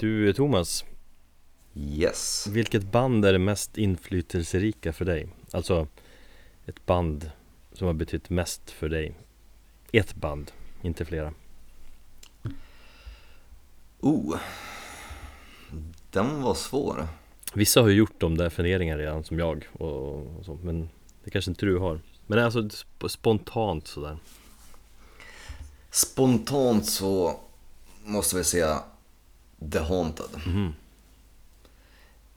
Du Thomas, Yes. vilket band är det mest inflytelserika för dig? Alltså ett band som har betytt mest för dig Ett band, inte flera Oh. Den var svår. Vissa har ju gjort de där funderingarna redan som jag och, och så, men det kanske inte du har Men alltså sp- spontant sådär Spontant så måste vi säga The Haunted. Mhm.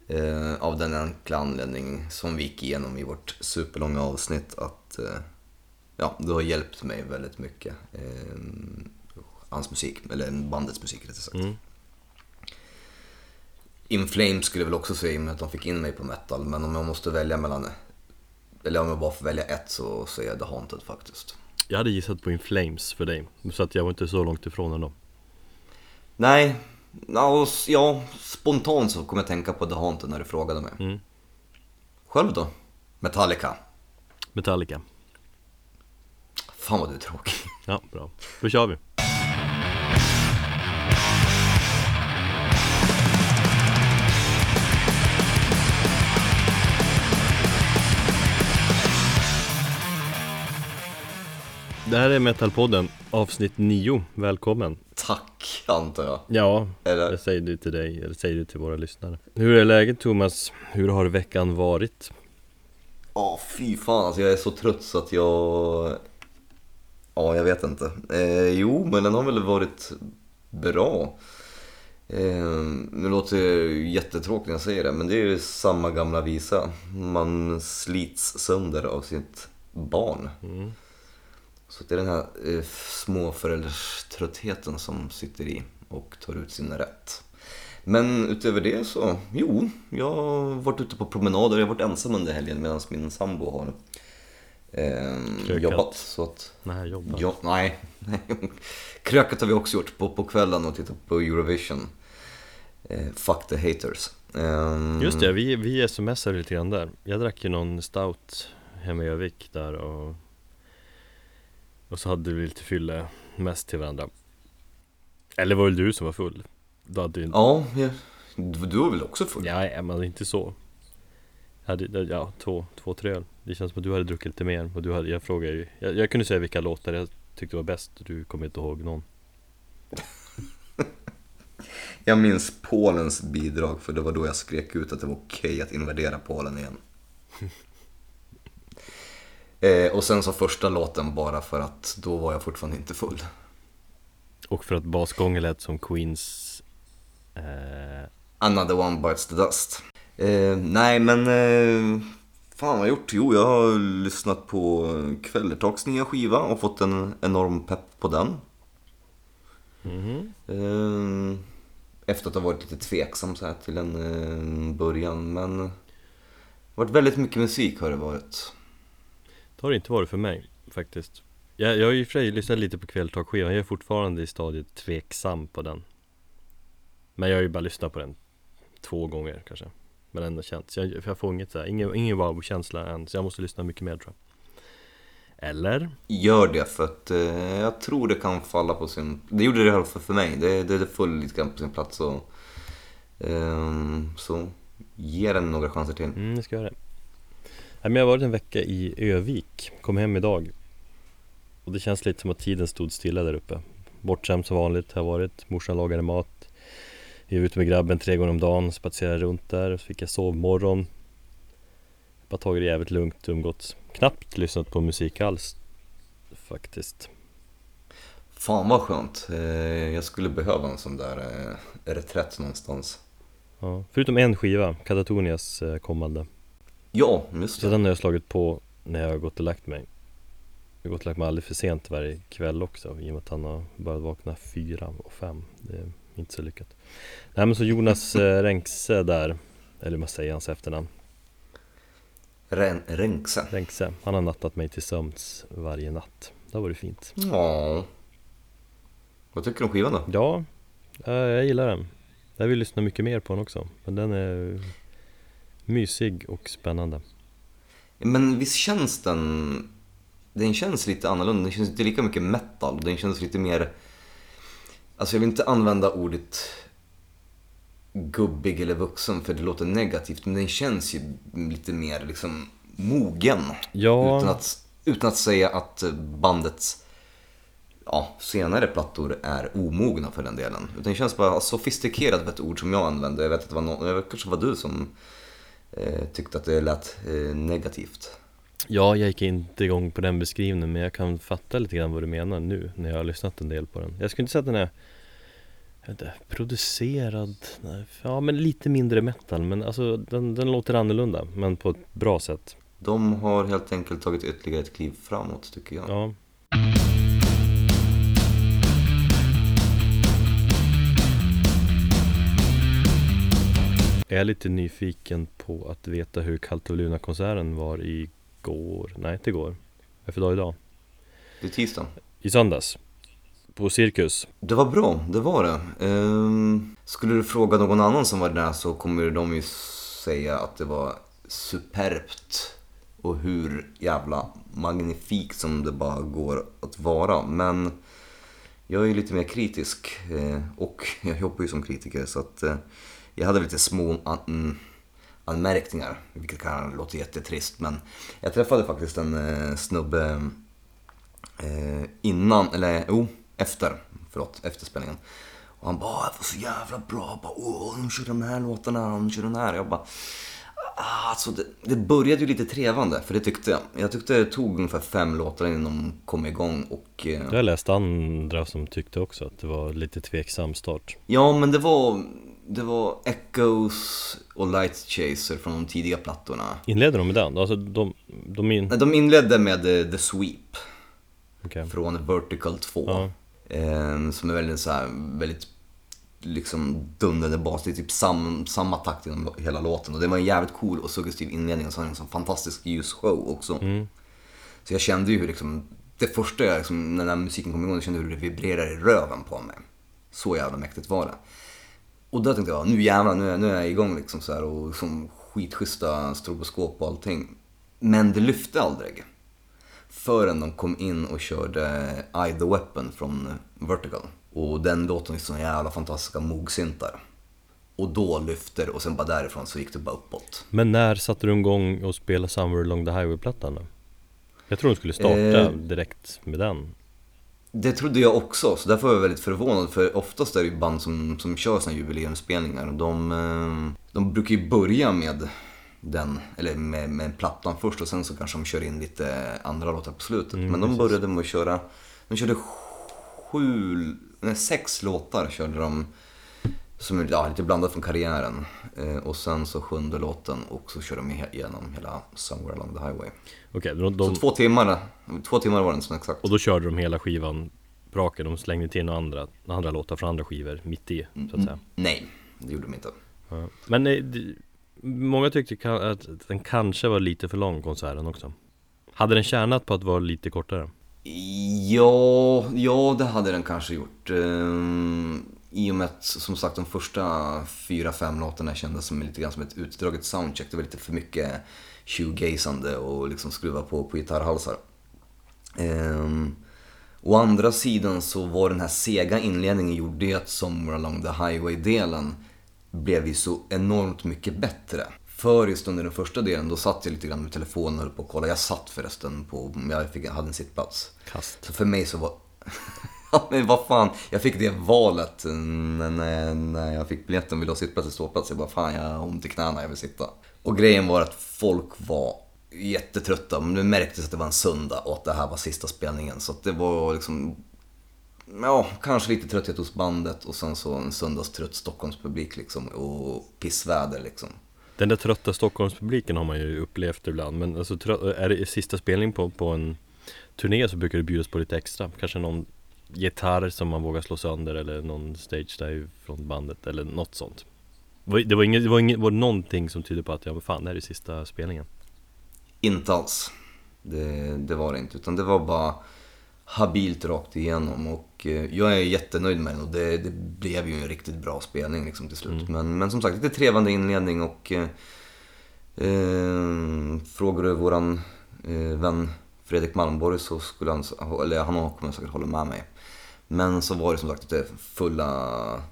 Eh, av den enkla anledning som vi gick igenom i vårt superlånga avsnitt att eh, ja, det har hjälpt mig väldigt mycket. Eh, hans musik, eller bandets musik rättare sagt. Mm. In Flames skulle jag väl också säga i och med att de fick in mig på metal. Men om jag måste välja mellan, eller om jag bara får välja ett så säger jag The Haunted faktiskt. Jag hade gissat på In Flames för dig, så att jag var inte så långt ifrån ändå Nej, ja, spontant så kommer jag tänka på The Haunted när du frågade mig. Mm. Själv då? Metallica. Metallica Fan vad du är tråkig. Ja, bra. Då kör vi Det här är Metalpodden, avsnitt 9. Välkommen! Tack, antar jag. Ja, Eller? det säger du till dig, eller säger du till våra lyssnare. Hur är läget Thomas? Hur har veckan varit? Ja, fy fan alltså jag är så trött så att jag... Ja, jag vet inte. Eh, jo, men den har väl varit bra. Eh, nu låter det jättetråkigt när jag säger det, men det är ju samma gamla visa. Man slits sönder av sitt barn. Mm. Så det är den här eh, småförälderströttheten som sitter i och tar ut sin rätt. Men utöver det så, jo, jag har varit ute på promenader. Jag har varit ensam under helgen medan min sambo har eh, jobbat. Så att, Nej, jobba. ja, nej, krökat har vi också gjort på, på kvällen och tittat på Eurovision. Eh, fuck the haters. Eh, Just det, vi, vi smsade lite grann där Jag drack ju någon stout hemma i Övik där och Och så hade vi lite fylle mest till varandra. Eller var det du som var full? Du hade ju Ja, jag, du var väl också full? Ja, men inte så. Jag hade, Ja, två, två, tre öl. Det känns som att du hade druckit lite mer. Och du hade, jag frågade ju jag, jag kunde säga vilka låtar jag tyckte var bäst. Och du kommer inte ihåg någon. Jag minns Polens bidrag för det var då jag skrek ut att det var okej att invadera Polen igen. eh, och sen så första låten bara för att då var jag fortfarande inte full. Och för att basgången lät som Queens eh, Another one bites the dust. Eh, nej men, eh, fan vad har jag gjort? Jo, jag har lyssnat på Kvällertalks nya skiva och fått en enorm pepp på den. mhm. Eh, efter att ha varit lite tveksam så här till en eh, början, men det har varit väldigt mycket musik har det varit. Har det inte varit för mig faktiskt Jag, jag har ju i och för sig lyssnat lite på kvälltalkskivan Jag är fortfarande i stadiet tveksam på den Men jag har ju bara lyssnat på den två gånger kanske Men ändå känt, så jag, jag får inget så här, ingen, ingen wow-känsla än Så jag måste lyssna mycket mer tror jag Eller? Gör det för att eh, jag tror det kan falla på sin... Det gjorde det i alla fall för mig. Det, det, det föll lite grann på sin plats. Och, ehm, så ge den några chanser till. Mm, jag ska göra det men Jag har varit en vecka i Övik, kom hem idag. Och det känns lite som att tiden stod stilla där uppe. Bortskämd som vanligt har jag varit, morsan lagade mat. Jag är ute med grabben tre gånger om dagen, spatserar runt där, så fick jag sovmorgon. Bara tagit det jävligt lugnt, umgåtts. Knappt lyssnat på musik alls Faktiskt. Fan vad skönt. Eh, jag skulle behöva en sån där eh, reträtt någonstans. ja. Förutom en skiva, Katatonias eh, kommande Ja, just Så det. den har jag slagit på när jag har gått och lagt mig Jag har gått och lagt mig alldeles för sent varje kväll också I och med att han har börjat vakna fyra och fem Det är inte så lyckat Nej men så Jonas eh, Renkse där Eller man säger hans efternamn Ren, Renkse. Renkse Han har nattat mig till sömns varje natt Det har varit fint Ja. Vad tycker du om skivan då? Ja, eh, jag gillar den Jag vill lyssna mycket mer på den också Men den är mysig och spännande Men visst känns den... Den känns lite annorlunda, den känns inte lika mycket metal, den känns lite mer... Alltså jag vill inte använda ordet gubbig eller vuxen för det låter negativt. Men den känns ju lite mer liksom mogen. Ja. Utan, att, utan att säga att bandets ja, senare plattor är omogna för den delen. Utan det känns bara sofistikerad för ett ord som jag använde. Jag vet att det var någon, jag vet, kanske var du som tyckte att det lät eh, negativt. Ja, jag gick inte igång på den beskrivningen men jag kan fatta lite grann vad du menar nu när jag har lyssnat en del på den. Jag skulle inte säga att den är jag vet inte, producerad, nej, ja men lite mindre metal men alltså den, den låter annorlunda men på ett bra sätt. De har helt enkelt tagit ytterligare ett kliv framåt tycker jag. Ja. Jag är lite nyfiken på att veta hur Cult of Luna-konserten var igår, nej inte igår, vad är för dag idag? Det är tisdag. I söndags På Cirkus Det var bra, det var det. Ehm, skulle du fråga någon annan som var där så kommer de ju säga att det var superbt. Och hur jävla magnifikt som det bara går att vara. Men jag är ju lite mer kritisk eh, och jag jobbar ju som kritiker så att eh, jag hade lite små an- anmärkningar, vilket kan låta jättetrist. Men jag träffade faktiskt en eh, snubbe eh, innan, eller jo, efter, förlåt, efter spelningen. Och han bara, "Ah, det var så jävla bra. Jag bara, åh, de kör de här låtarna, de kör den här. Jag bara, ah, alltså det, det började ju lite trevande, för det tyckte jag. Jag tyckte det tog ungefär fem låtar innan de kom igång och... Eh, Jag har läst andra som tyckte också att det var lite tveksam start Ja, men det var, det var Echoes och Light Chaser från de tidiga plattorna. Inleder de med den? Alltså de, de in... Nej, De inledde med The Sweep Okej från Vertical 2. Ja. Eh, som är väldigt så här, väldigt liksom dundrande bas. Det är typ sam, samma takt genom hela låten. Och det var en jävligt cool och suggestiv inledning och så en sån fantastisk ljusshow också. Mm. Så jag kände ju hur liksom, det första jag liksom, när den här musiken kom igång, jag kände hur det vibrerade i röven på mig. Så jävla mäktigt var det. Och då tänkte jag, nu jävlar, nu är, nu är jag igång liksom så här och liksom skitschyssta stroboskop och allting. Men det lyfte aldrig. Förrän de kom in och körde I the Weapon från Vertical. Och den låten är så jävla fantastiska mogsyntar. Och då lyfter och sen bara därifrån så gick det bara uppåt. Men när satte du igång och spela Somewhere Along the Highway-plattan då? Jag tror de skulle starta Eh. direkt med den Det trodde jag också, så därför var jag väldigt förvånad. För oftast är det ju band som, som kör sina jubileumsspelningar. De, eh, de brukar ju börja med den, eller med, med plattan först och sen så kanske de kör in lite andra låtar på slutet. Mm, Men de precis. började med att köra, de körde sju, nej sex låtar körde de. Som ja, lite blandat från karriären. Eh, och sen så sjunde låten och så körde de igenom hela Somewhere Along the Highway. Okej, de, de, Så två timmar, två timmar var den som exakt. och då körde de hela skivan raka, de slängde till några andra, andra låtar från andra skivor mitt i, så att säga Nej, det gjorde de inte. ja. Men eh, det- många tyckte att den kanske var lite för lång konserten också Hade den tjänat på att vara lite kortare? Ja, ja det hade den kanske gjort. I och med att som sagt de första fyra, fem låtarna kändes som lite grann som ett utdraget soundcheck. Det var lite för mycket shoegazande och liksom skruva på på gitarrhalsar. Ehm, å andra sidan så var den här sega inledningen gjorde ju att Somewhere Along the Highway-delen blev ju så enormt mycket bättre. För just under den första delen, då satt jag lite grann med telefonen och höll på att kolla. Jag satt förresten på, jag fick, jag hade en sittplats. Kast Så för mig så var... Men vad fan, jag fick det valet när, eh, när, jag fick biljetten vill ha sittplats eller ståplats. Jag bara fan jag har ont i knäna, jag vill sitta. Och grejen var att folk var jättetrötta, men det märktes att det var en söndag och att det här var sista spelningen. Så att det var liksom, ja kanske lite trötthet hos bandet och sen så en söndagstrött Stockholmspublik liksom och pissväder liksom. Den där trötta Stockholmspubliken har man ju upplevt ibland Men alltså, är det sista spelning på, på en turné så brukar det bjudas på lite extra Kanske någon gitarr som man vågar slå sönder eller någon stage dive från bandet eller något sånt Det var, inget, det var, inget, var någonting som tydde på att ja men fan det här är sista spelningen Inte alls. Det, det var det inte. Utan det var bara habilt rakt igenom. Och eh, jag är jättenöjd med den och det, det blev ju en riktigt bra spelning liksom till slut. Men, men som sagt, lite trevande inledning och eh, eh, frågar du våran eh, vän Fredrik Malmborg så skulle han, eller han kommer säkert hålla med mig. Men så var det som sagt det fulla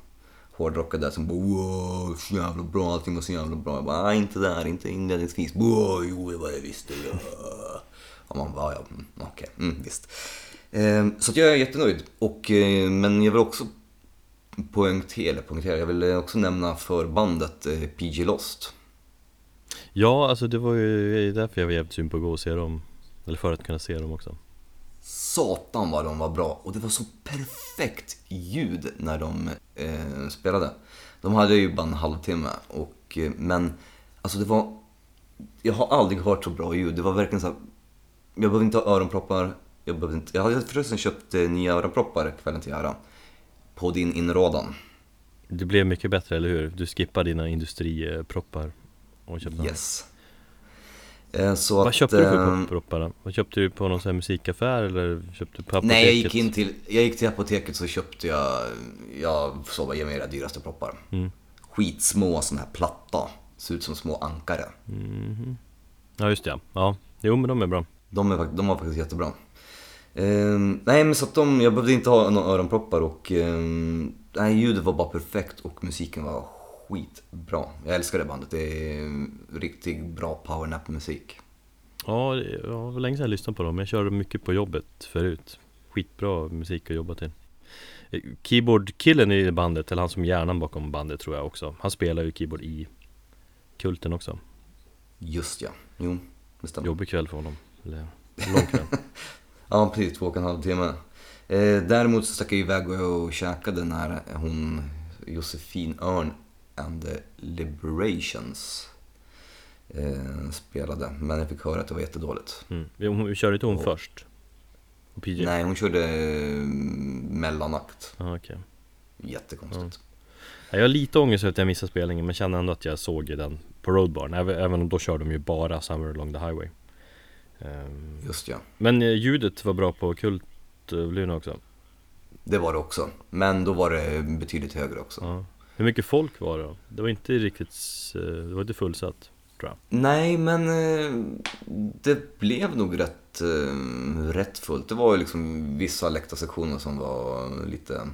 hårdrockare där som bara wow, så jävla bra, allting var så jävla bra. Jag bara, nej inte där, inte inledningsvis. Wow, jo, det var det visst. Ja. Och man bara, ja, okej, okej, mm, visst. Ehm, så att jag är jättenöjd. Och, eh, men jag vill också poängtera, eller poängtera, jag vill också nämna förbandet bandet eh, PG Lost. Ja, alltså det var ju därför jag var jävligt sugen på att gå och se dem Eller för att kunna se dem också Satan vad de var bra och det var så perfekt ljud när de eh, spelade. De hade ju bara en halvtimme, och, eh, men alltså det var... Jag har aldrig hört så bra ljud. Det var verkligen så här, Jag behövde inte ha öronproppar. Jag, behövde inte, jag hade förresten köpt eh, nya öronproppar kvällen till ära. På din inrådan. Det blev mycket bättre, eller hur? Du skippade dina industriproppar och köpte Yes. Eh, så Vad att, köpte du för eh, proppar? Vad köpte du på någon sån här musikaffär eller köpte du på apoteket? Nej, jag gick in till, jag gick till apoteket så köpte jag, jag så vad ge mig era dyraste proppar. Mm. Skitsmå såna här platta, ser ut som små ankare. Mhm. Ja just det, ja. ja Jo men de är bra De, är, de var faktiskt jättebra. Ehm, nej men så att de, jag behövde inte ha några öronproppar och ehm, nej, ljudet var bara perfekt och musiken var skitbra. Jag älskar det bandet, det är riktigt bra powernap-musik. Ja, det ja, det var länge sedan jag lyssnade på dem Jag körde mycket på jobbet förut Skitbra musik att jobba till Eh, Keyboardkillen i bandet, eller han som är hjärnan bakom bandet tror jag också Han spelar ju keyboard i Kulten också Just ja, jo, det stämmer. Jobbig kväll för honom Eller lång kväll Ja, precis. Två och en halv timme. Eh, däremot så stack jag iväg och käkade när hon, Josefin Örn and the Liberations eh, spelade. Men jag fick höra att det var jättedåligt. mm. Hon, Körde inte hon Och- först? Och PJ? Nej, hon körde eh, mellanakt. Ah, okej Jättekonstigt. Ja, Jag har lite ångest över att jag missade spelningen men känner ändå att jag såg den på Roadbarn även, om då kör de ju bara Summer Along the Highway Ehm, Just ja. Men eh, ljudet var bra på Kultluren också Det var det också. Men då var det betydligt högre också. ja. Hur mycket folk var det då? Det var inte riktigt, eh, det var inte fullsatt tror jag Nej, men eh, det blev nog rätt, eh, rätt fullt. Det var ju liksom vissa läktarsektioner som var lite,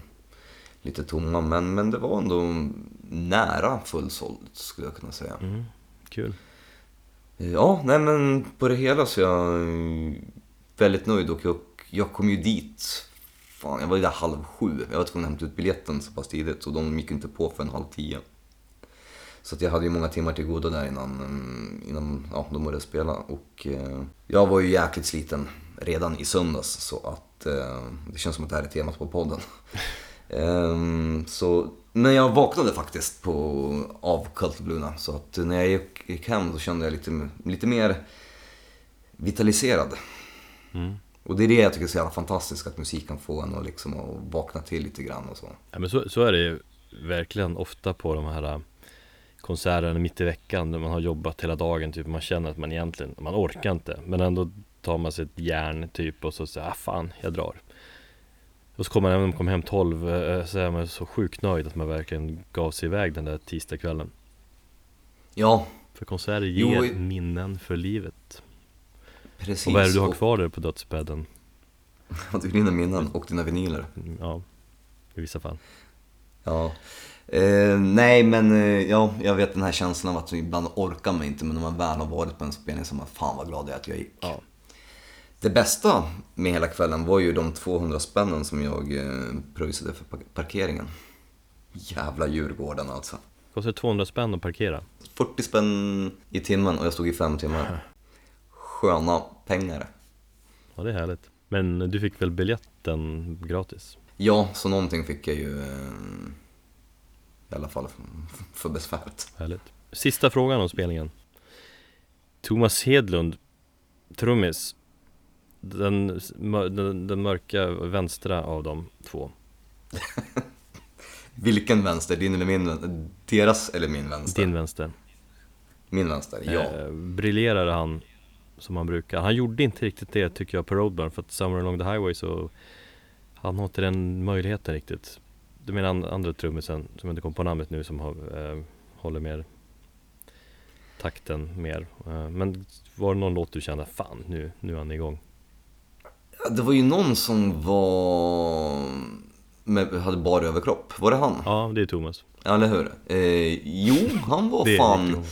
lite tomma, men, men det var ändå nära fullsålt skulle jag kunna säga. mm. Kul Ja, nej men på det hela så är jag väldigt nöjd och jag, jag kom ju dit, fan jag var ju där halv sju. Jag var tvungen att hämta ut biljetten så pass tidigt och de gick inte på förrän halv tio. Så jag hade ju många timmar till godo där innan, mm, innan ja, de började spela. Och eh, jag var ju jäkligt sliten redan i söndags så att eh, det känns som att det här är temat på podden. Ehm, så, men jag vaknade faktiskt på, av Cult of Luna så att när jag gick, gick hem så kände jag lite, lite mer vitaliserad. mm. Och det är det jag tycker är så jävla fantastiskt, att musik kan få en att liksom att vakna till lite grann och så. ja, men så, så är det ju verkligen ofta på de här eh, konserterna mitt i veckan när man har jobbat hela dagen typ Man känner att man egentligen, man orkar inte. Men ändå tar man sig ett järn typ och så säger ah fan, jag drar. Och så kommer man, även om man kommer hem 12 eh, så är man så sjukt nöjd att man verkligen gav sig iväg den där tisdagskvällen. Ja, För konserter Jo, ger i- minnen för livet precis. Och vad är det du har kvar där på dödsbädden? Dina minnen och dina vinyler. Ja, i vissa fall Ja. Eh, nej men eh, ja, jag vet den här känslan av att ibland orkar man inte men när man väl har varit på en spelning så man fan vad glad jag är att jag gick. Ja. Det bästa med hela kvällen var ju de 200 spännen som jag eh, pröjsade för par- parkeringen. Jävla Djurgården alltså. Kostar 200 spänn att parkera 40 spänn i timmen och jag stod i fem timmar. Sköna pengar. Ja det är härligt Men du fick väl biljetten gratis? Ja, så någonting fick jag ju eh, i alla fall för besväret. Härligt Sista frågan om spelningen Thomas Hedlund Trummis den, den, den mörka vänstra av de två Vilken vänster? Din eller min? Deras eller min vänster? Din vänster Min vänster, ja. eh, Briljerade han som han brukar Han gjorde inte riktigt det tycker jag på Roadburn För att Summer Along the Highway så Han har inte den möjligheten riktigt Du menar an- andra trummisen som jag inte kom på namnet nu som har, eh, håller mer takten mer eh, Men var det någon låt du kände fan nu, nu är han igång? Ja, Det var ju någon som var med, hade bara överkropp. Var det han? Ja, det är Thomas. Ja, eller hur? Eh, jo, han var fan...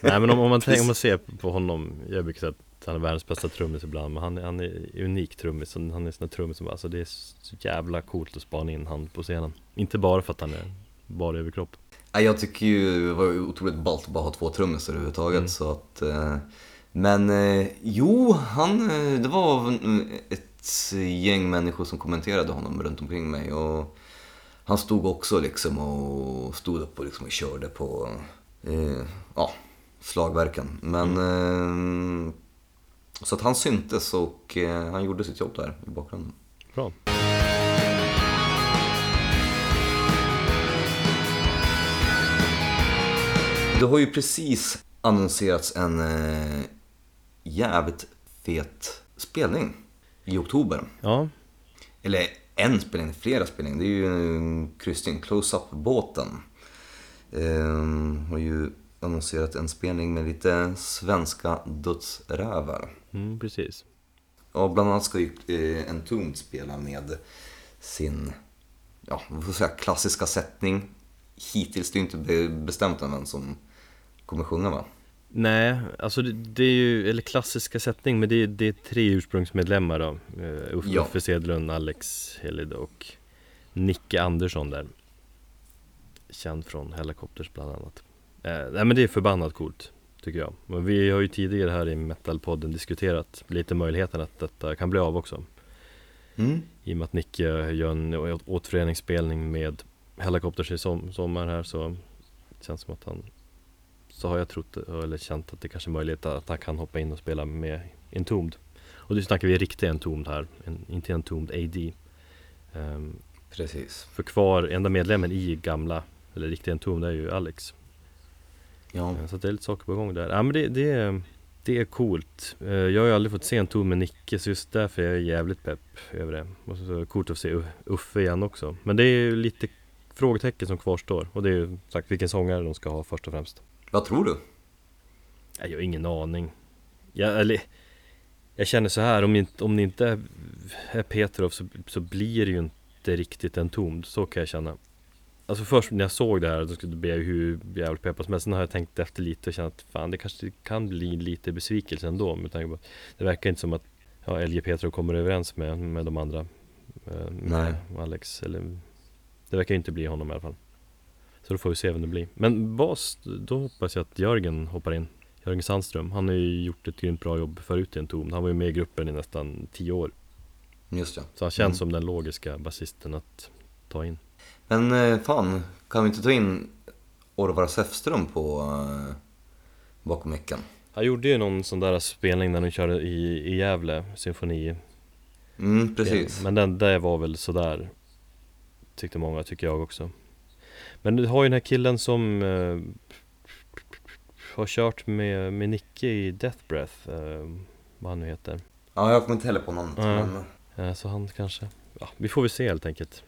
Nej men om, om, man tänker, om man ser på honom, jag brukar säga att han är världens bästa trummis ibland Men han, han är unik trummis, han han är sån där trummis som alltså det är så jävla coolt att spana in han på scenen Inte bara för att han är bara överkropp Ja, jag tycker ju det var otroligt ballt att bara ha två trummisar överhuvudtaget. Mm. Så att, eh, men eh, jo, han, eh, det var ett gäng människor som kommenterade honom runt omkring mig. Och han stod också liksom och stod upp och, liksom och körde på eh, ja, slagverken. Men Mm. eh, så att han syntes och eh, han gjorde sitt jobb där i bakgrunden. Bra Det har ju precis annonserats en eh, jävligt fet spelning i oktober. Ja, Eller en spelning, flera spelningar. Det är ju en kryssning, Close-Up-båten. Eh, har ju annonserat en spelning med lite svenska dödsrävar. mm, precis Ja, bland annat ska ju eh, Entombed spela med sin, ja, vad får säga, klassiska sättning. Hittills det är ju inte be- bestämt än vem som kommer sjunga va? Nej, alltså det, det är ju, eller klassiska sättning, men det är, det är tre ursprungsmedlemmar då uh, Uffe, Ja. Uffe Sedlund, Alex Helid och Nicke Andersson där Känd från Helicopters bland annat. Uh, Nej men det är förbannat coolt, tycker jag. Men vi har ju tidigare här i Metalpodden diskuterat lite möjligheten att detta kan bli av också. Mm. I och med att Nicke gör en återföreningsspelning med Helicopters i som, sommar här så Känns som att han Så har jag trott eller känt att det kanske är möjligt att han kan hoppa in och spela med Entombed. Och nu snackar vi riktig Entombed här, en, inte Entombed AD Ehm, Precis. För kvar, enda medlemmen i gamla Eller riktiga Entombed är ju Alex Ja. Eh, Så det är lite saker på gång där. Ja men det, det, är, det är coolt. Eh, Jag har ju aldrig fått se en tour med Nicke så just därför är jag jävligt pepp över det. Och så är det coolt att se Uffe igen också. Men det är ju lite frågetecken som kvarstår. Och det är ju sagt vilken sångare de ska ha först och främst. Vad tror du? Jag har ingen aning. Jag, eller, jag känner så här, om, inte, om det inte är, är Petrov så, så blir det ju inte riktigt en tom. Så kan jag känna. Alltså först när jag såg det här, då blev jag hur jävligt peppad Men sen har jag tänkt efter lite och känt att fan det kanske kan bli lite besvikelse ändå med tanke på Det verkar inte som att ja, LG Petrov kommer överens med, med de andra eh, med Nej. Alex eller Det verkar inte bli honom i alla fall. Så då får vi se vem det blir. Men bas, då hoppas jag att Jörgen hoppar in. Jörgen Sandström, han har ju gjort ett grymt bra jobb förut i en tom Han var ju med i gruppen i nästan tio år. Just det. Så han känns Mm. som den logiska basisten att ta in Men eh, fan, kan vi inte ta in Orvar Säfström på eh, bakom micken? Han gjorde ju någon sån där spelning när de körde i, i Gävle, symfoni Mm, precis. Men den där var väl sådär Tyckte många, tycker jag också Men du har ju den här killen som eh, Har kört med, med Nicke i Death Breath eh, Vad han nu heter Ja, jag kommer inte heller på namnet. Men, Så han kanske Ja, vi får väl se helt enkelt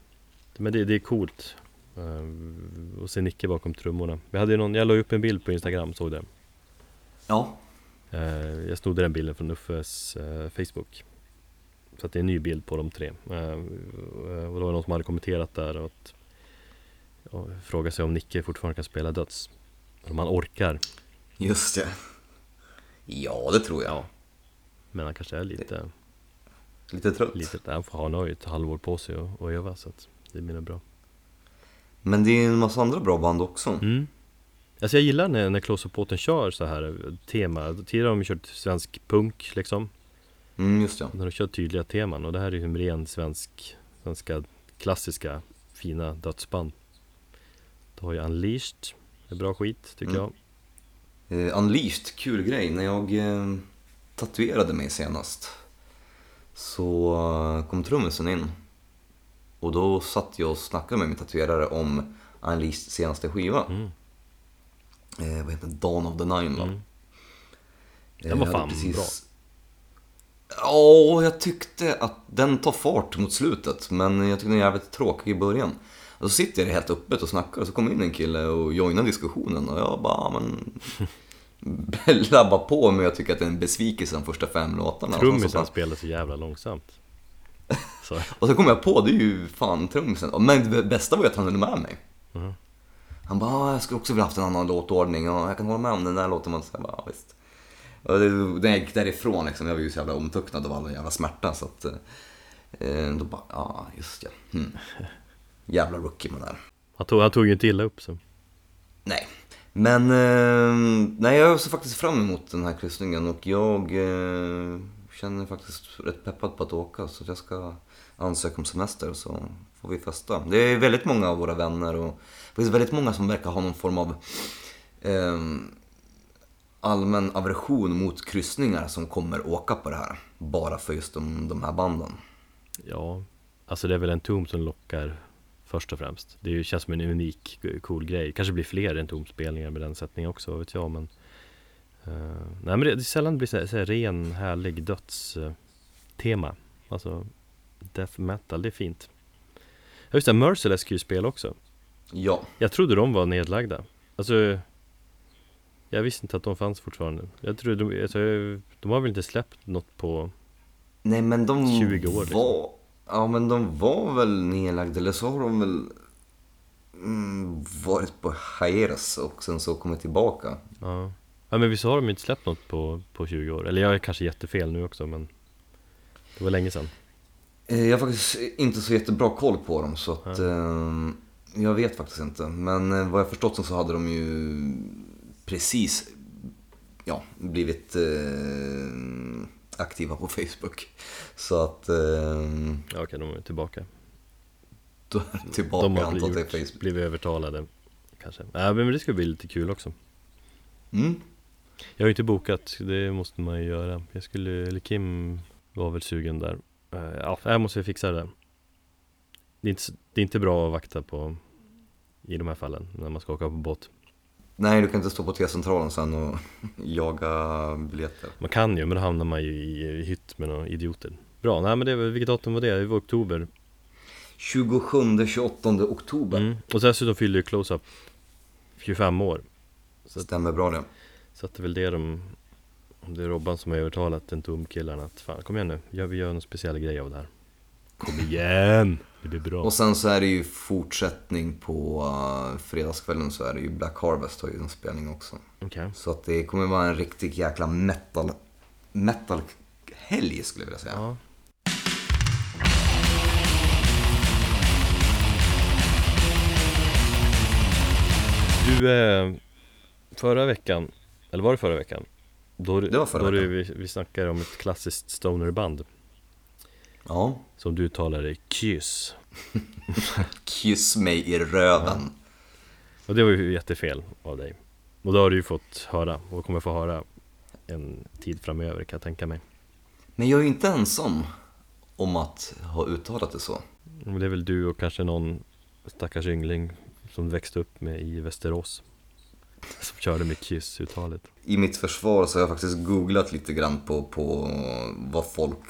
Men det, det är coolt. Eh, Att se Nicke bakom trummorna. Vi hade ju någon, jag la upp en bild på Instagram, såg det ja, Eh, Jag snodde den bilden från Uffes eh, Facebook. Så att det är en ny bild på de tre. Och det var någon som hade kommenterat där och att och Frågade sig om Nicke fortfarande kan spela döds. Om han orkar. Just det. Ja, det tror jag. Ja Men han kanske är lite, Lite trött. lite han får ha ett halvår på sig att öva så att det nog bra Men det är en massa andra bra band också. mm. Alltså jag gillar när, när Up kör så här eh, tema Tidigare har de kört svensk punk liksom Mm, just det. När de kör tydliga teman och det här är ju en ren svensk, svenska klassiska fina dödsband. Du har ju Unleashed, det är bra skit tycker Mm. jag. Eh, Unleashed, kul grej. När jag eh, tatuerade mig senast så eh, kom trummisen in. Och då satt jag och snackade med min tatuerare om Unleashed senaste skiva. Mm. Eh, vad heter den? Dawn of the Nine va? Mm. Eh, Den var fan bra. Ja, jag tyckte att den tar fart mot slutet, men jag tyckte den är jävligt tråkig i början. Och så sitter jag helt öppet och snackar och så kommer in en kille och joinar diskussionen och jag bara, men... labbar på men jag tycker att det är en besvikelse de första fem låtarna. Trummisen spelar så jävla långsamt. Så. Och så kom jag på, det är ju fan trummisen. Men det bästa var ju att han höll med mig. Mhm. Han bara, "Ah, jag skulle också vilja haft en annan låtordning och jag kan hålla med om den där låten. Man säger bara, "Ja, visst. Och det, när jag gick därifrån liksom, jag var ju så jävla omtöcknad av all jävla smärta så att... Eh, då bara, ja just ja. Hmm. Jävla rookie man är. Han tog, han tog ju inte illa upp så. Nej. Men eh, nej, jag ser faktiskt fram emot den här kryssningen och jag eh, känner mig faktiskt rätt peppad på att åka så att jag ska ansöka om semester så får vi festa. Det är väldigt många av våra vänner och det finns väldigt många som verkar ha någon form av eh, allmän aversion mot kryssningar som kommer åka på det här. Bara för just de, de här banden. Ja, alltså det är väl en tom som lockar först och främst. Det känns som en unik, cool grej. Kanske blir fler än tomspelningar med den sättningen också, vet jag. Men, nej men det, det sällan blir så så här ren, härlig dödstema. tema alltså, death metal, det är fint. Ja just det, Merciless ska ju spela också. Ja, Jag trodde de var nedlagda. Alltså, jag visste inte att de fanns fortfarande. Jag trodde, de, alltså, de har väl inte släppt något på nej men de 20 år, liksom. var... Ja men de var väl nedlagda eller så har de väl mm, varit på hiatus och sen så kommit tillbaka. Ja, ja men visst har de inte släppt något på, på 20 år? Eller jag är kanske jättefel nu också men Det var länge sedan Eh, Jag har faktiskt inte så jättebra koll på dem så att eh, jag vet faktiskt inte. Men eh, vad jag förstått så hade de ju precis ja, blivit aktiva på Facebook. Så att Ja okej, de är tillbaka då är det tillbaka De har blivit, blivit övertalade Kanske Ja men det ska bli lite kul också Mm. Jag har ju inte bokat, det måste man ju göra Jag skulle, eller Kim var väl sugen där Eh, Ja, jag måste fixa det det är, inte, det är inte bra att vakta på I de här fallen, när man ska åka på båt Nej, du kan inte stå på T-centralen sen och jaga biljetter. Man kan ju, men då hamnar man ju i, hytt med några idioter Bra, nej men det, vilket datum var det? Det var oktober 27-28 oktober. mm. Och dessutom fyllde ju Close-Up 25 år Så- Stämmer bra det. Så att det är väl det de om Det är Robban som har övertalat den tomkillarna att fan kom igen nu, gör, vi gör en speciell grej av det här Kom igen! Det blir bra Och sen så är det ju fortsättning på uh, fredagskvällen så är det ju Black Harvest har ju en spelning också. Okej Så att det kommer vara en riktig jäkla metal, metal helg skulle jag vilja säga. Ja Du, eh, förra veckan, eller var det förra veckan? Då, Det var förra då veckan. vi, vi snackade om ett klassiskt stonerband Ja. Som du talade Kyss Kyss mig i röven. Och det var ju jättefel av dig Och då har du ju fått höra och kommer få höra en tid framöver kan jag tänka mig Men jag är ju inte ensam om att ha uttalat det så. Det är väl du och kanske någon stackars yngling som växte upp med i Västerås Som körde med Kyss-uttalet I mitt försvar så har jag faktiskt googlat lite grann på, på vad folk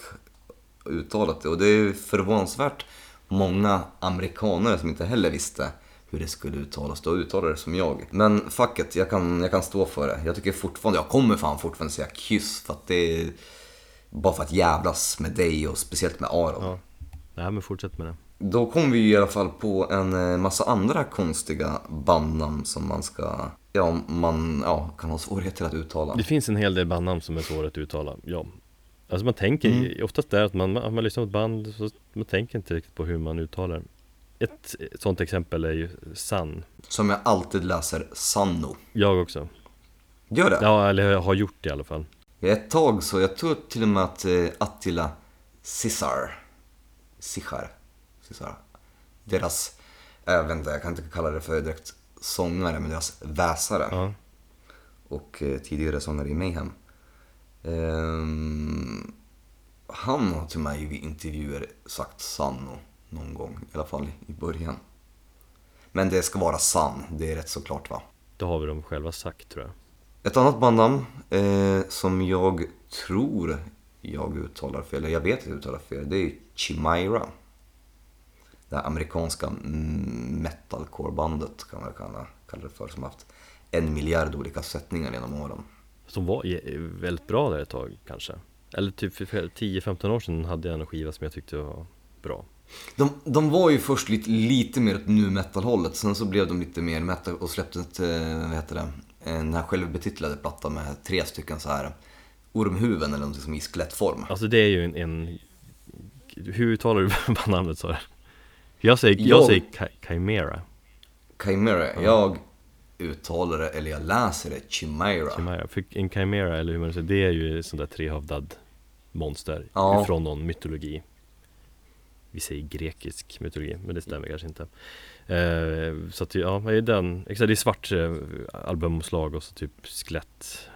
uttalat det. Och det är förvånansvärt många amerikanare som inte heller visste hur det skulle uttalas. Då uttalade det som jag. Men fuck it, jag kan, jag kan stå för det. Jag tycker fortfarande, jag kommer fan fortfarande säga kyss för att det är bara för att jävlas med dig och speciellt med Aron. Ja Nej men fortsätt med det Då kom vi i alla fall på en eh, massa andra konstiga bandnamn som man ska, ja, man ja, kan ha svårigheter att uttala. Det finns en hel del bandnamn som är svåra att uttala, ja. Alltså man tänker, oftast är att man, man, man lyssnar på ett band så man tänker inte riktigt på hur man uttalar. Ett sånt exempel är ju Sun Som jag alltid läser Sanno. Jag också. Gör det? Ja, eller jag har gjort det i alla fall. Ett tag så, jag tror till och med att eh, Attila Cesar, Cesar, Cesar, deras, jag vet inte, jag kan inte kalla det för direkt sångare, men deras väsare. Ja, och eh, tidigare sångare i Mayhem. Ehm, han har till mig vid intervjuer sagt Sanno någon gång, i alla fall i början. Men det ska vara San, det är rätt såklart va. det har vi dem själva sagt tror jag Ett annat bandnamn eh, som jag tror jag uttalar fel, eller jag vet att jag uttalar fel, det är Chimera. Det här amerikanska mm, metalcore-bandet kan man kalla, kalla det för, som haft en miljard olika sättningar genom åren. Som var väldigt bra där ett tag kanske Eller typ för 10-15 år sedan hade jag en skiva som jag tyckte var bra De, de var ju först lite, lite mer åt nu metal-hållet, sen så blev de lite mer metal och släppte ett, eh, vad heter det, den här självbetitlade plattan med tre stycken så här ormhuvuden eller något som i skelettform. Alltså det är ju en, en hur uttalar du namnet sa du? Jag säger, jag, Jag- säger chi- Chimera, Chimera, jag uttalar det, eller jag läser det, Chimera. Chimera. För en Chimera, eller hur man säger, det är ju sånt där trehövdad monster Ja. Från någon mytologi. Vi säger grekisk mytologi, men det stämmer kanske inte. Eh, Så att ja, det är den, exakt det är svart eh, albumomslag och så typ skelett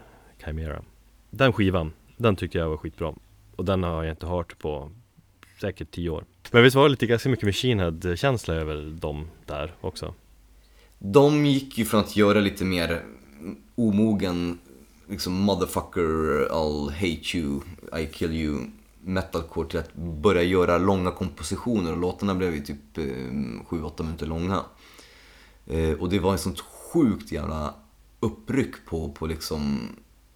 Chimera. Den skivan, den tycker jag var skitbra. Och den har jag inte hört på säkert tio år Men visst var det lite ganska mycket Machine Head-känsla över dem där också? De gick ju från att göra lite mer omogen, liksom motherfucker, I'll hate you, I kill you metalcore till att börja göra långa kompositioner och låtarna blev ju typ 7-8 minuter långa. Eh, och det var ett sånt sjukt jävla uppryck på, på liksom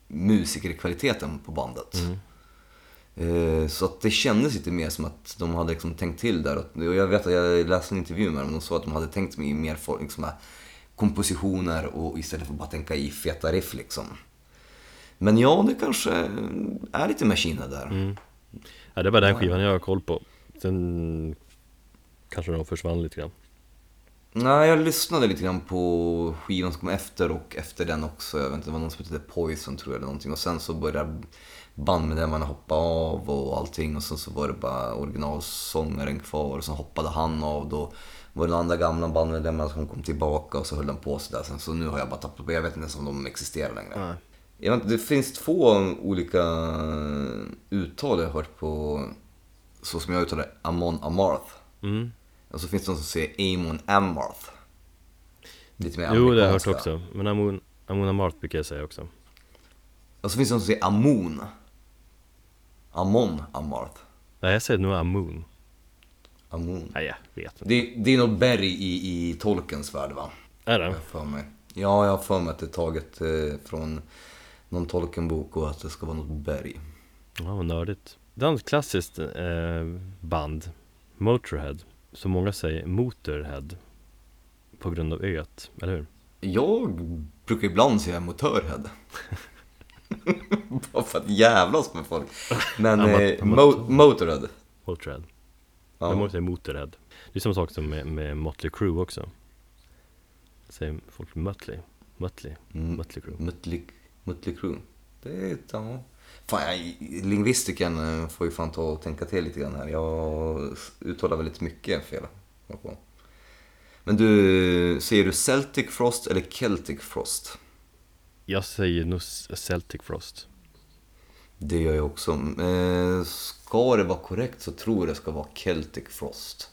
musikerkvaliteten på bandet. Eh, Så att det kändes lite mer som att de hade liksom tänkt till där. Och jag vet att jag läste en intervju med dem och de sa att de hade tänkt mer for- liksom, kompositioner och istället för att bara tänka i feta riff liksom. Men ja, det kanske är lite Machine Head där. Ja det var den skivan jag har koll på Sen kanske de försvann lite grann Nej, jag lyssnade lite grann på skivan som kom efter och efter den också. Jag vet inte, det var någon som hette Poison tror jag eller någonting. Och sen så började bandmedlemmarna hoppa av och allting. Och sen så var det bara originalsångaren kvar. Och sen hoppade han av. Då var den andra gamla bandmedlemmarna som kom tillbaka och så höll de på sådär. Sen så nu har jag bara tappat jag vet inte ens om de existerar längre. Jag vet, det finns två olika uttal jag har hört på, så som jag uttalar Amon Amarth. mm. Och så finns det någon som säger Amon Amarth. Lite mer Jo det har jag hört amerikanska. också Men Amon, Amon Amart brukar jag säga också Och så finns det någon som säger Amon. Amon Amarth. Nej jag säger nog Amun Amon. Nej jag vet inte Det, det är något berg i, i Tolkens värld va? Är det? jag för mig. Ja, jag har för mig att det är taget eh, från någon Tolkien-bok och att det ska vara något berg. Ja vad nördigt ett klassiskt eh, band Motorhead Som många säger Motorhead På grund av öet, eller hur? Jag brukar ibland säga motörhead. Bara för att jävlas med folk. Men Ama- eh, ama- mo- Motorhead. Motorhead Ja. Men många säger Motorhead Det är samma sak som med, med Motley Crue också Säger folk Mötley Mötley Mm. Mötley Crue Mötley, Mötley Crüe. Det är ja. Fan, jag, lingvistiken eh, får ju fan ta och tänka till lite grann här. Jag uttalar väldigt mycket fel. Men du, säger du Celtic Frost eller Celtic Frost? Jag säger nog Celtic Frost Det gör jag också. Ska det vara korrekt så tror jag det ska vara Celtic Frost.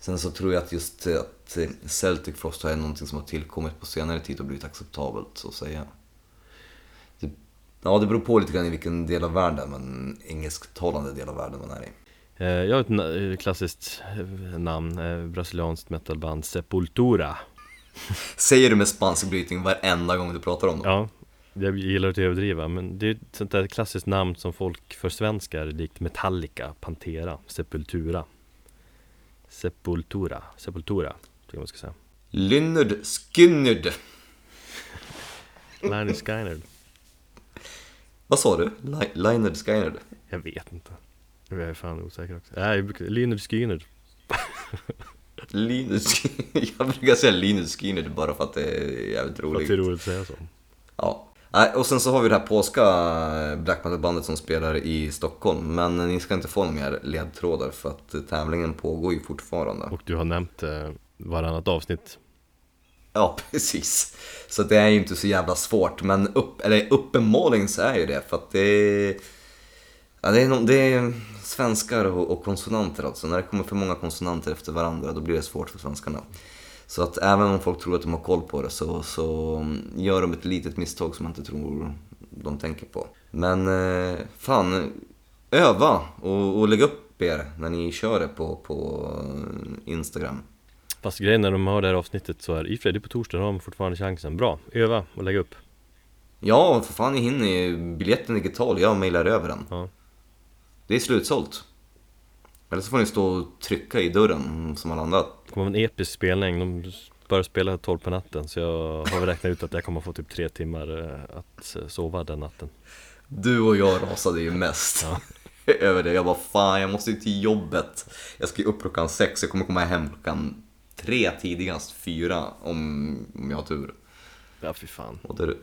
Sen så tror jag att just eh, att eh, Celtic Frost är någonting som har tillkommit på senare tid och blivit acceptabelt så att säga. Det, ja, det beror på lite grann i vilken del av världen, men engelsktalande del av världen man är i. Eh, Jag har ett klassiskt namn, brasilianskt metalband Sepultura Säger du med spansk brytning varenda gång du pratar om dem? Ja, jag gillar att överdriva men det är ett sånt där klassiskt namn som folk försvenskar likt Metallica, Pantera, Sepultura Sepultura, Sepultura, tycker jag man ska säga Lynyrd Skynyrd. Liner Skynyrd Vad sa du? Li- Lynyrd Skynyrd? Jag vet inte Jag är fan osäker också Nej, jag Lynyrd Skynyrd Linus, jag brukar säga Linus Skynyrd bara för att det är jävligt För att roligt. det är roligt att säga så Ja. Och sen så har vi det här polska black metal-bandet som spelar i Stockholm. Men ni ska inte få några mer ledtrådar för att tävlingen pågår ju fortfarande. Och du har nämnt eh, varannat avsnitt Ja, precis. Så det är ju inte så jävla svårt. Men upp, eller uppenbarligen så är ju det för att det. Ja, det är, no, det är svenskar och, och konsonanter alltså. När det kommer för många konsonanter efter varandra då blir det svårt för svenskarna. Så att även om folk tror att de har koll på det så, så gör de ett litet misstag som man inte tror de tänker på. Men eh, fan, öva och, och lägg upp er när ni kör det på, på eh, Instagram. Fast grejen när de har det här avsnittet så är i Freddy på torsdag, har man fortfarande chansen Bra, öva och lägg upp Ja, för fan, jag hinner ju. Biljetten är digital, jag mejlar över den. Ja. Det är slutsålt. Eller så får ni stå och trycka i dörren som alla andra. Det kommer vara en episk spelning, de börjar spela 12 på natten så jag har väl räknat ut att jag kommer få typ tre timmar eh, att eh, sova den natten Du och jag rasade ju mest Ja. över det. Jag bara fan, jag måste ju till jobbet. Jag ska ju upp klockan sex, jag kommer komma hem klockan tre tidigast, fyra om, om jag har tur. Ja fy fan Och, där,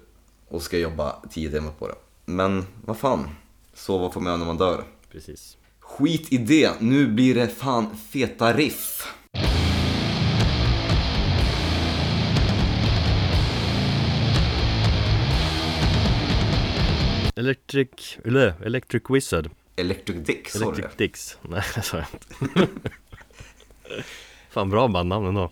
och ska jobba tio timmar på det. Men vad fan, sova får man när man dör. Precis. Skit i det, nu blir det fan feta riff. Electric, eller Electric Wizard. Electric Dick, sa du Electric det? Dicks. Nej det sa jag inte. Fan bra bandnamn ändå.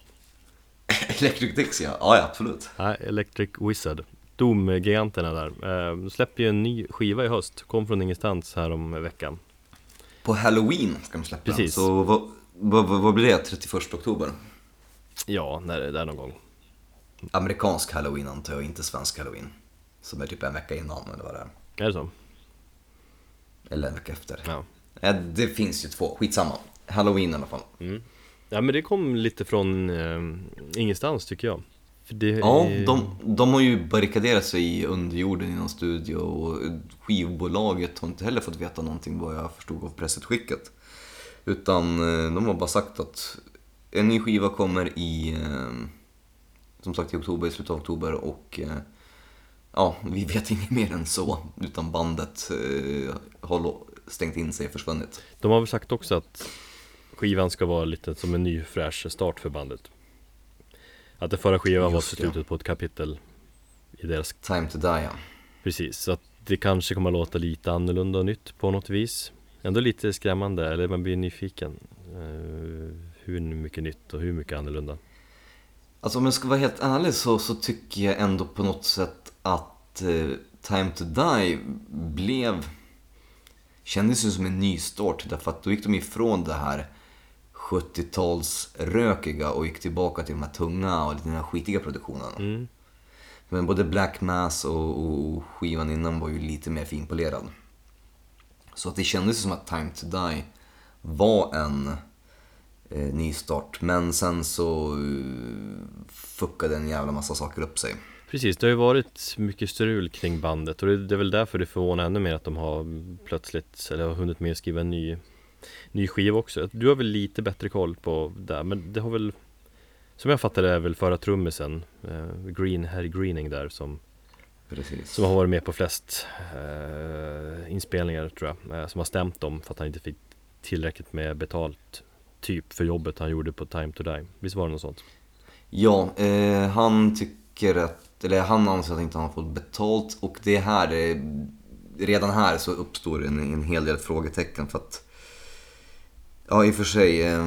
Electric Dicks ja, ja absolut. Nej, Electric Wizard. Doom-giganterna där. Eh, släpper ju en ny skiva i höst. Kom från ingenstans här om veckan På Halloween ska de släppa den. Precis. Så vad, vad, vad, blir det? 31 oktober? Ja, när det är någon gång Amerikansk Halloween antar jag, inte svensk Halloween. Som är typ en vecka innan eller vad det är. Är det så? Eller en vecka efter. Ja Ja, det finns ju två, skitsamma. Halloween i alla fall. Ja men det kom lite från eh, ingenstans tycker jag Det Ja, är- de, de har ju barrikaderat sig i underjorden i någon studio och skivbolaget har inte heller fått veta någonting vad jag förstod av pressutskicket. Utan eh, de har bara sagt att en ny skiva kommer i, eh, som sagt i oktober, i slutet av oktober och eh, ja, vi vet inget mer än så. Utan bandet har stängt in sig och försvunnit. De har väl sagt också att skivan ska vara lite som en ny fräsch start för bandet Att den förra skivan var Just det. slutet på ett kapitel i deras Time to die, ja. Precis, så att det kanske kommer att låta lite annorlunda och nytt på något vis Ändå lite skrämmande, eller man blir nyfiken eh, Hur mycket nytt och hur mycket annorlunda Alltså om jag ska vara helt ärlig så, så tycker jag ändå på något sätt att eh, Time to Die blev... Kändes ju som en nystart därför att då gick de ifrån det här 70-talsrökiga och gick tillbaka till de här tunga och lite den här skitiga produktionerna. mm. Men både Black Mass och, och skivan innan var ju lite mer finpolerad. Så att det kändes som att Time to Die var en eh, nystart. Men sen så eh, fuckade en jävla massa saker upp sig. Precis, det har ju varit mycket strul kring bandet och det det är väl därför det förvånar ännu mer att de har plötsligt, eller har hunnit med att skriva en ny, ny skiva också Du har väl lite bättre koll på det, men det har väl Som jag fattar det är väl förra trummisen, eh, Green, Harry Greening där som Precis. Som har varit med på flest eh, inspelningar tror jag eh, Som har stämt dem för att han inte fick tillräckligt med betalt Typ för jobbet han gjorde på Time to Die Visst var det något sånt? Ja, eh, han tycker att, eller han anser att inte han har fått betalt och det här, redan här så uppstår en, en hel del frågetecken för att Ja, i och för sig, eh,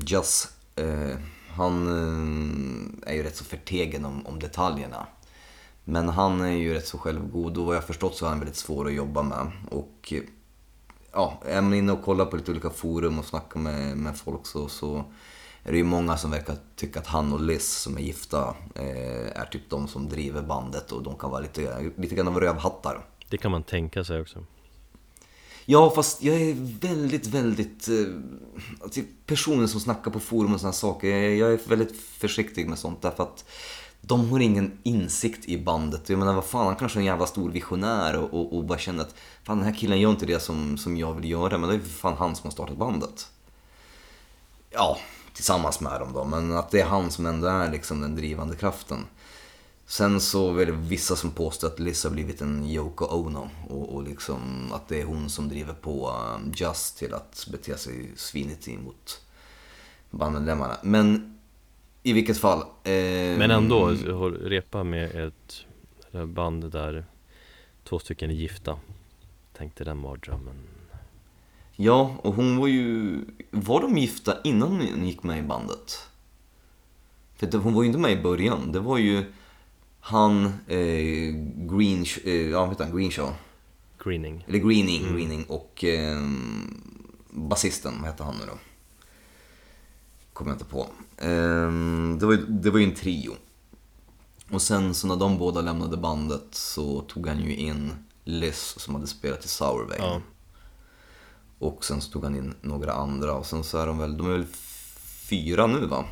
Just, eh, han eh, är ju rätt så förtegen om, om detaljerna. Men han är ju rätt så självgod och vad jag förstått så är han väldigt svår att jobba med. Och ja, är man inne och kollar på lite olika forum och snackar med, med folk så, så är det ju många som verkar tycka att han och Liz som är gifta eh, är typ de som driver bandet och de kan vara lite, lite grann av rövhattar. Det kan man tänka sig också Ja, fast jag är väldigt, väldigt... Eh, alltså, personer som snackar på forum och sådana saker, jag, jag är väldigt försiktig med sånt därför att de har ingen insikt i bandet. Jag menar, vad fan, han kanske är en jävla stor visionär och, och, och bara känner att fan, den här killen gör inte det som, som jag vill göra, men det är för fan han som har startat bandet. Ja, tillsammans med dem då, men att det är han som ändå är liksom den drivande kraften. Sen så är det vissa som påstår att Liz har blivit en Yoko Ono och, och liksom att det är hon som driver på um, Just till att bete sig svinigt mot bandmedlemmarna. Men i vilket fall. Eh, Men ändå, repa med ett band där två stycken är gifta Tänkte den mardrömmen Ja, och hon var ju... Var de gifta innan hon gick med i bandet? För hon var ju inte med i början. Det var ju han, eh, Green, eh, ja, vad heter han? Greenshaw. Greening Eller Greening, Greening och eh, basisten, vad heter han nu då? Kommer jag inte på. Eh, det, var, ju- det var ju en trio. Och sen så när de båda lämnade bandet så tog han ju in Liz som hade spelat i Sourvein. Ja. Och sen så tog han in några andra och sen så är de väl, de är väl fyra nu va?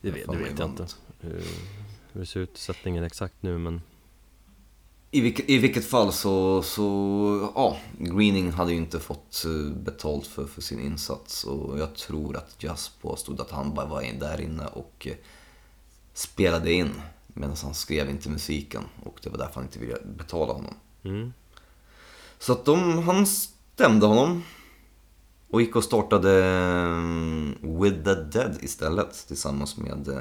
Det vet, det vet jag inte hur, ser ut sättningen exakt nu men I vilket, I vilket fall så, så, ja, Greening hade ju inte fått eh, betalt för, för sin insats och jag tror att Just påstod att han bara var in där inne och eh, spelade in medan han skrev inte musiken och det var därför han inte ville betala honom. mm. Så att de, han stämde honom och gick och startade eh, With the Dead istället tillsammans med eh,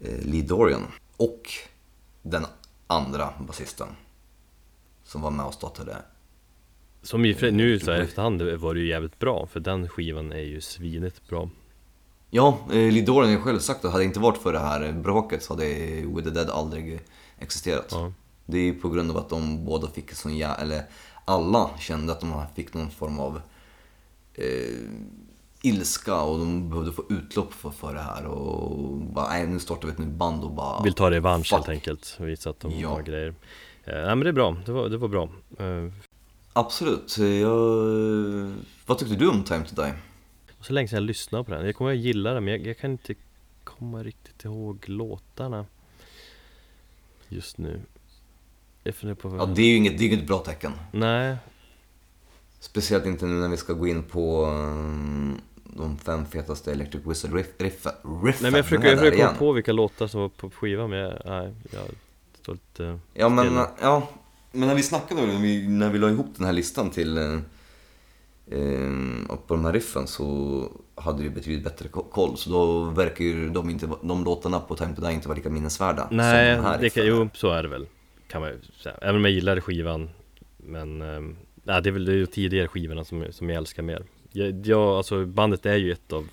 Lee Dorian och den andra basisten som var med och startade. Som i nu så här efterhand var det ju jävligt bra för den skivan är ju svinigt bra Ja, eh, Lee Dorian har själv sagt att hade det inte varit för det här bråket så hade With the Dead aldrig existerat. Ja, Det är ju på grund av att de båda fick sån jä... eller alla kände att de fick någon form av eh, ilska och de behövde få utlopp för, för det här och bara, nej nu startar vi ett nytt band och bara... vill ta revansch helt enkelt och visa att de Ja. har grejer eh, Nej men det är bra, det var, det var bra eh, Absolut. Jag... Vad tyckte du om Time to Die? Så länge sedan jag lyssnade på den, jag kommer att gilla den men jag, jag kan inte komma riktigt ihåg låtarna Just nu Jag på Ja, det är ju inget, det är inget bra tecken. Nej, Speciellt inte nu när vi ska gå in på um, de fem fetaste Electric Wizard riff, riff, riffen. Nej men jag försöker, jag försöker komma på vilka låtar som var på skivan men jag, nej, jag står lite Ja men, still. ja, men när vi snackade när vi, när vi la ihop den här listan till eh, eh, på de här riffen så hade vi betydligt bättre ko- koll. Så då verkar ju de, inte, de låtarna på Time to Die inte vara lika minnesvärda Nej, som de här det kan, jo så är det väl Kan man säga, även om jag gillade skivan Men, nej, det är väl de tidigare skivorna som, som jag älskar mer jag, jag, alltså bandet är ju ett av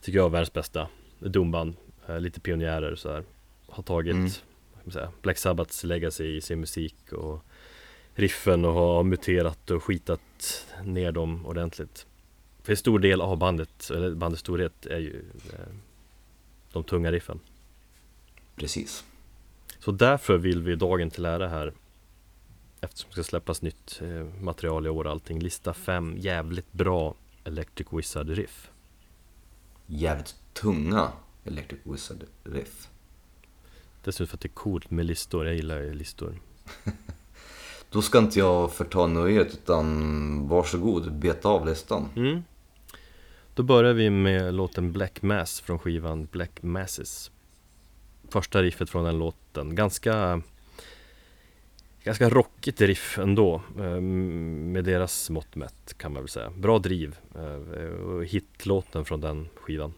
Tycker jag världens bästa Domband, eh, lite pionjärer så här Har tagit, Mm. vad man säga, Black Sabbaths legacy i sin musik och Riffen och har muterat och skitat ner dem ordentligt För en stor del av bandet, eller bandets storhet är ju eh, De tunga riffen Precis. Så därför vill vi dagen till ära här Eftersom det ska släppas nytt eh, material i år och allting Lista fem jävligt bra Electric Wizard riff Jävligt tunga Electric Wizard riff. Dessutom för att det är coolt med listor, jag gillar ju listor Då ska inte jag förta nöjet utan varsågod, beta av listan. mm. Då börjar vi med låten Black Mass från skivan Black Masses Första riffet från den låten, ganska Ganska rockigt riff ändå eh, Med deras mått mätt kan man väl säga Bra driv eh, och Hitlåten från den skivan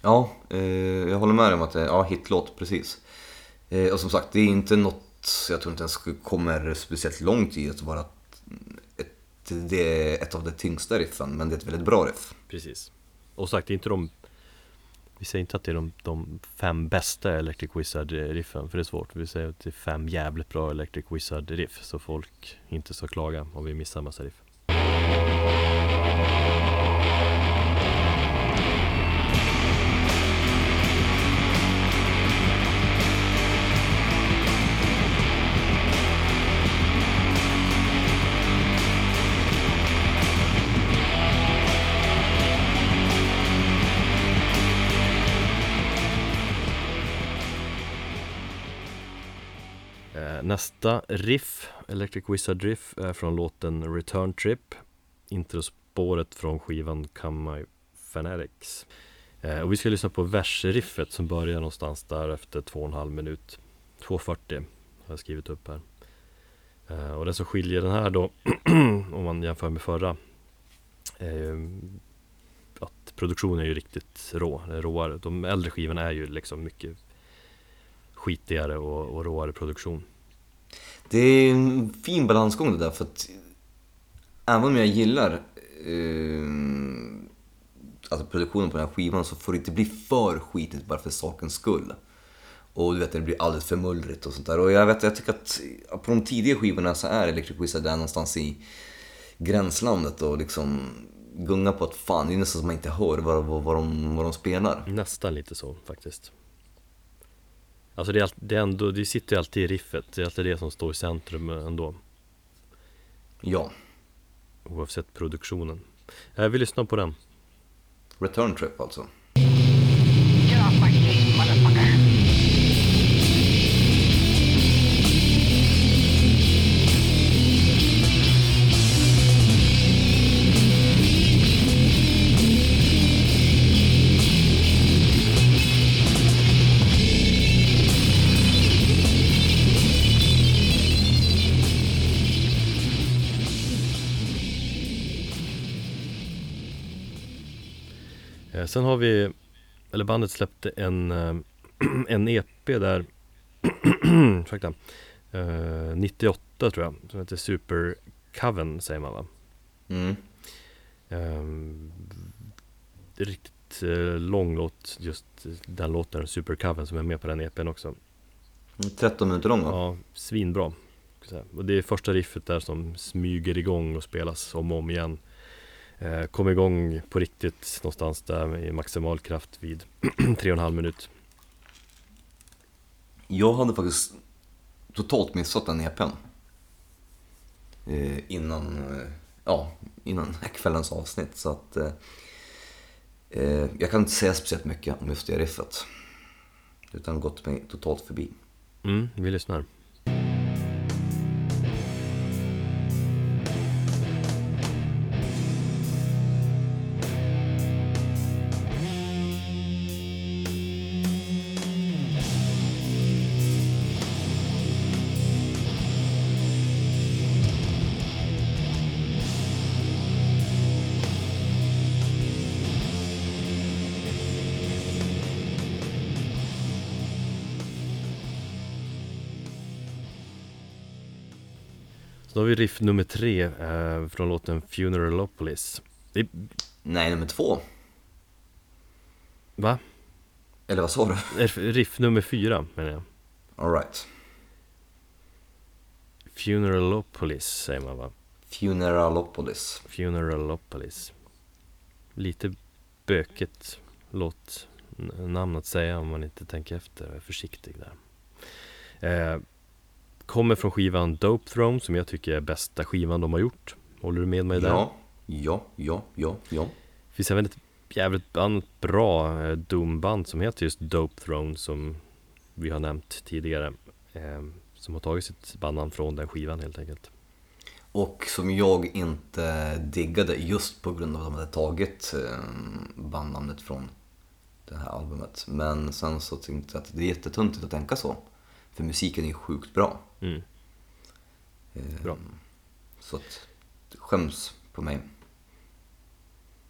Ja, eh, jag håller med dig om att det är ja, hitlåt, precis. Och som sagt, det är inte något, jag tror inte ens kommer speciellt långt i att vara ett, det är ett av de tyngsta riffen, men det är ett väldigt bra riff. Precis Och sagt, det är inte de vi säger inte att det är de, de fem bästa Electric Wizard riffen För det är svårt. Vi säger att det är fem jävligt bra Electric Wizard riff Så folk inte ska klaga om vi missar massa riff. Nästa riff, Electric Wizard riff, är från låten Return Trip Introspåret från skivan Come My Fanatics. Eh, Och vi ska lyssna på versriffet som börjar någonstans där efter två och en halv minut. 2.40 har jag skrivit upp här. Eh, Och det som skiljer den här då om man jämför med förra är ju att produktionen är ju riktigt rå, råare. De äldre skivorna är ju liksom mycket skitigare och, och råare produktion. Det är en fin balansgång det där, för att även om jag gillar eh, alltså produktionen på den här skivan så får det inte bli för skitigt bara för sakens skull. Och du vet, det blir alldeles för mullrigt och sånt där. Och jag vet, jag tycker att på de tidiga skivorna så är Electric Wizard där någonstans i gränslandet och liksom gunga på att fan, det är nästan som man inte hör vad, vad, vad, de, vad de spelar. Nästan lite så faktiskt. Alltså det, är, det, är ändå, det sitter ju alltid i riffet, det är alltid det som står i centrum ändå. Ja, Oavsett produktionen. Eh, Vi lyssnar på den. Return Trip alltså. Sen har vi, eller bandet släppte en, eh, en EP där Ursäkta eh, 98 tror jag, som heter Super Coven säger man va? Mm. Är riktigt eh, lång låt, just den låten, Super Coven som är med på den EPn också 13 minuter lång va? Ja, svinbra. Och det är första riffet där som smyger igång och spelas om och om igen eh, Kom igång på riktigt någonstans där i maximal kraft vid tre och en halv minut Jag hade faktiskt totalt missat den EPn. Eh, innan, eh, ja, innan kvällens avsnitt. Så att eh, eh, jag kan inte säga speciellt mycket om just det riffet. Utan gått mig totalt förbi. Mm, vi lyssnar Så då har vi riff nummer tre eh, från låten Funeralopolis det, Nej, nummer två. Va? Eller vad sa du? Eh, Riff nummer fyra menar jag Alright. Funeralopolis säger man va? Funeralopolis. Funeralopolis Lite bökigt låt namn att säga om man inte tänker efter och är försiktig där eh, Kommer från skivan Dope Throne som jag tycker är bästa skivan de har gjort Håller du med mig där? Ja, ja, ja, ja, ja. Det finns även ett jävligt annat bra eh, Doom-band som heter just Dope Throne som vi har nämnt tidigare eh, Som har tagit sitt bandnamn från den skivan helt enkelt Och som jag inte diggade just på grund av att de hade tagit eh, bandnamnet från det här albumet. Men sen så tänkte jag att det är jättetuntigt att tänka så. För musiken är ju sjukt bra. mm. Eh, Bra. Så att skäms på mig.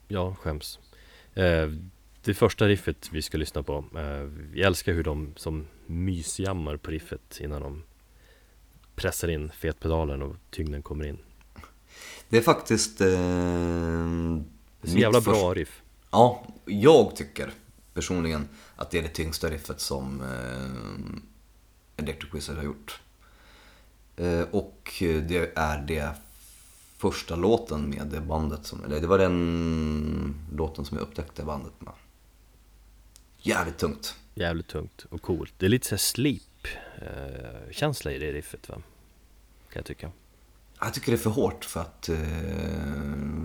Ja, skäms eh, Det första riffet vi ska lyssna på eh, Jag älskar hur de som mysjammar på riffet innan de pressar in fetpedalen och tyngden kommer in Det är faktiskt... Eh, Det är så jävla bra riff Ja, jag tycker personligen att det är det tyngsta riffet som eh, Electric Wizard har gjort. Eh, och det är det första låten med det bandet som, eller det var den låten som jag upptäckte bandet med. Jävligt tungt. Jävligt tungt och coolt Det är lite såhär sleep eh, känsla i det riffet va? Kan jag tycka Jag tycker det är för hårt för att... Eh,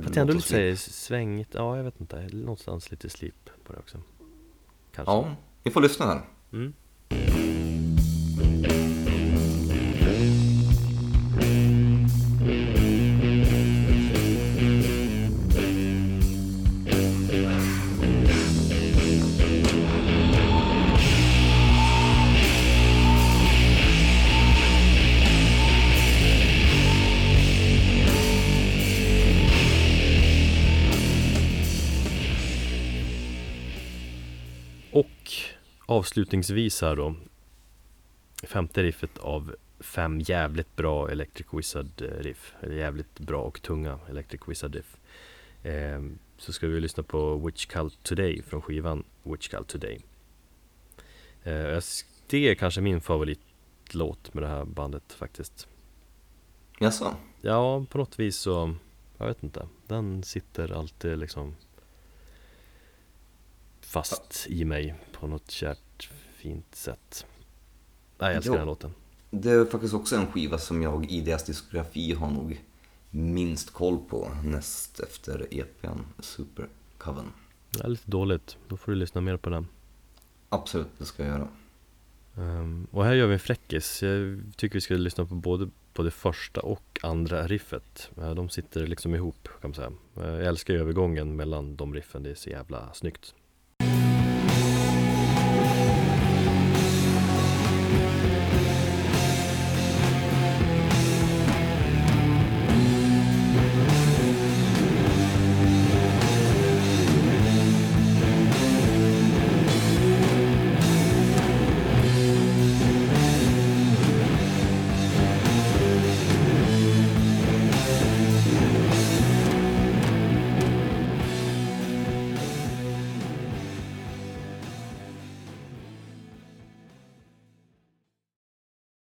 Att det ändå lite såhär svängigt, ja jag vet inte, någonstans lite sleep på det också Kanske Ja, ni får lyssna här. mm. Avslutningsvis här då. Femte riffet av fem jävligt bra Electric Wizard eh, riff. Eller jävligt bra och tunga Electric Wizard riff. Eh, Så ska vi lyssna på Witch Cult Today från skivan Witch Cult Today. Eh, Det är kanske min favoritlåt med det här bandet faktiskt. Jaså? Ja, på något vis så Jag vet inte. Den sitter alltid liksom Fast i mig på något kärt fint sätt Nej, jag älskar Jo. den låten. Det är faktiskt också en skiva som jag i deras diskografi har nog minst koll på näst efter EPn Super Coven. Det är lite dåligt, då får du lyssna mer på den. Absolut, det ska jag göra. Ehm, och här gör vi en fräckis. Jag tycker vi ska lyssna på både på det första och andra riffet. Eh, De sitter liksom ihop kan man säga. Eh, Jag älskar övergången mellan de riffen, det är så jävla snyggt.